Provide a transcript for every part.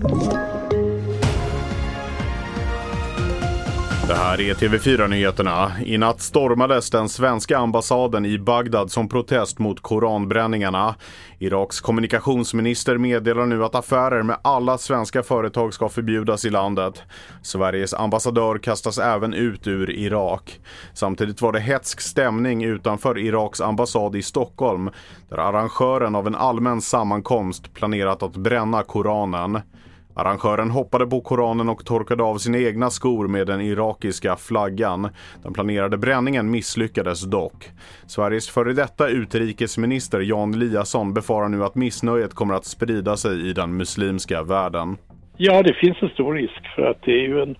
Thank you. Det här är TV4-nyheterna. I natt stormades den svenska ambassaden i Bagdad som protest mot koranbränningarna. Iraks kommunikationsminister meddelar nu att affärer med alla svenska företag ska förbjudas i landet. Sveriges ambassadör kastas även ut ur Irak. Samtidigt var det hetsk stämning utanför Iraks ambassad i Stockholm där arrangören av en allmän sammankomst planerat att bränna Koranen. Arrangören hoppade på Koranen och torkade av sina egna skor med den irakiska flaggan. Den planerade bränningen misslyckades dock. Sveriges före detta utrikesminister Jan Eliasson befarar nu att missnöjet kommer att sprida sig i den muslimska världen. Ja, det finns en stor risk för att det är ju en,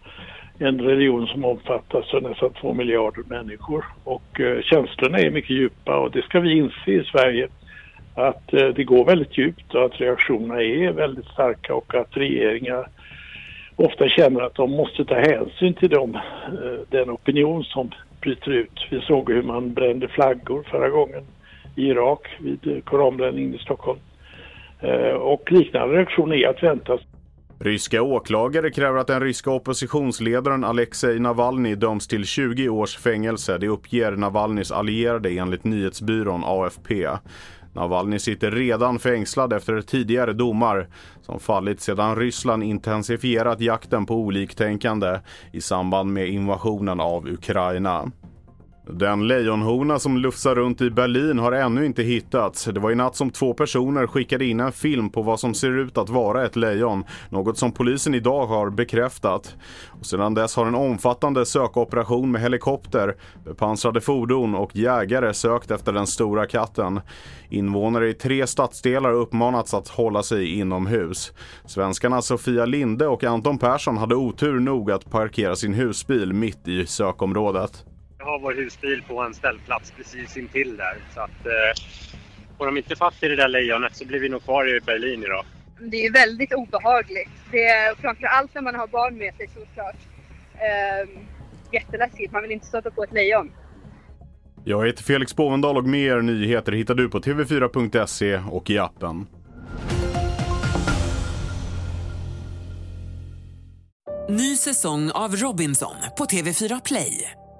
en religion som omfattas av nästan två miljarder människor och eh, känslorna är mycket djupa och det ska vi inse i Sverige att eh, det går väldigt djupt och att reaktionerna är väldigt starka och att regeringar ofta känner att de måste ta hänsyn till dem, eh, den opinion som bryter ut. Vi såg hur man brände flaggor förra gången i Irak vid eh, koranbränningen i Stockholm. Och liknande reaktioner är att vänta. Ryska åklagare kräver att den ryska oppositionsledaren Alexej Navalny döms till 20 års fängelse. Det uppger Navalnys allierade enligt nyhetsbyrån AFP. Navalny sitter redan fängslad efter tidigare domar som fallit sedan Ryssland intensifierat jakten på oliktänkande i samband med invasionen av Ukraina. Den lejonhona som lufsar runt i Berlin har ännu inte hittats. Det var i natt som två personer skickade in en film på vad som ser ut att vara ett lejon. Något som polisen idag har bekräftat. Och sedan dess har en omfattande sökoperation med helikopter, bepansrade fordon och jägare sökt efter den stora katten. Invånare i tre stadsdelar uppmanats att hålla sig inomhus. Svenskarna Sofia Linde och Anton Persson hade otur nog att parkera sin husbil mitt i sökområdet har vår husbil på en ställplats precis intill där. Så att eh, får de inte fatt i det där lejonet så blir vi nog kvar i Berlin idag. Det är väldigt obehagligt. Det är framförallt när man har barn med sig såklart. Eh, jätteläskigt. Man vill inte stöta på ett lejon. Jag heter Felix Bovendal och mer nyheter hittar du på tv4.se och i appen. Ny säsong av Robinson på TV4 Play.